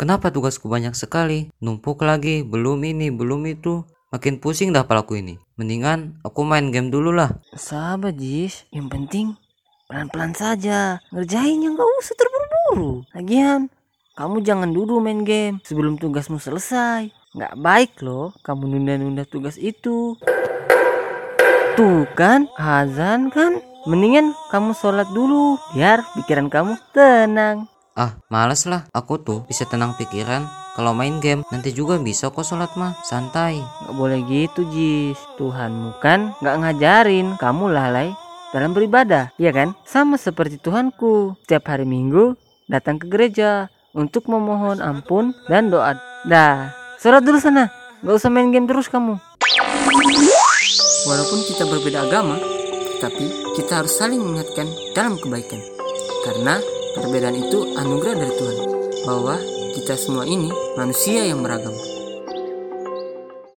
Kenapa tugasku banyak sekali? Numpuk lagi, belum ini, belum itu. Makin pusing dah pelaku ini. Mendingan aku main game dulu lah. Sabar Jis, yang penting pelan-pelan saja. Ngerjainnya nggak usah terburu-buru. Lagian, kamu jangan dulu main game sebelum tugasmu selesai. Nggak baik loh kamu nunda-nunda tugas itu. Tuh kan, azan kan. Mendingan kamu sholat dulu biar pikiran kamu tenang. Ah, males lah. Aku tuh bisa tenang pikiran kalau main game. Nanti juga bisa kok sholat mah. Santai. Nggak boleh gitu Jis. Tuhanmu kan nggak ngajarin kamu lalai dalam beribadah, iya kan? Sama seperti Tuhanku. Setiap hari Minggu datang ke gereja untuk memohon ampun dan doa. Dah, sholat dulu sana. Nggak usah main game terus kamu. Walaupun kita berbeda agama, tapi kita harus saling mengingatkan dalam kebaikan. Karena perbedaan itu anugerah dari Tuhan. Bahwa kita semua ini manusia yang beragam.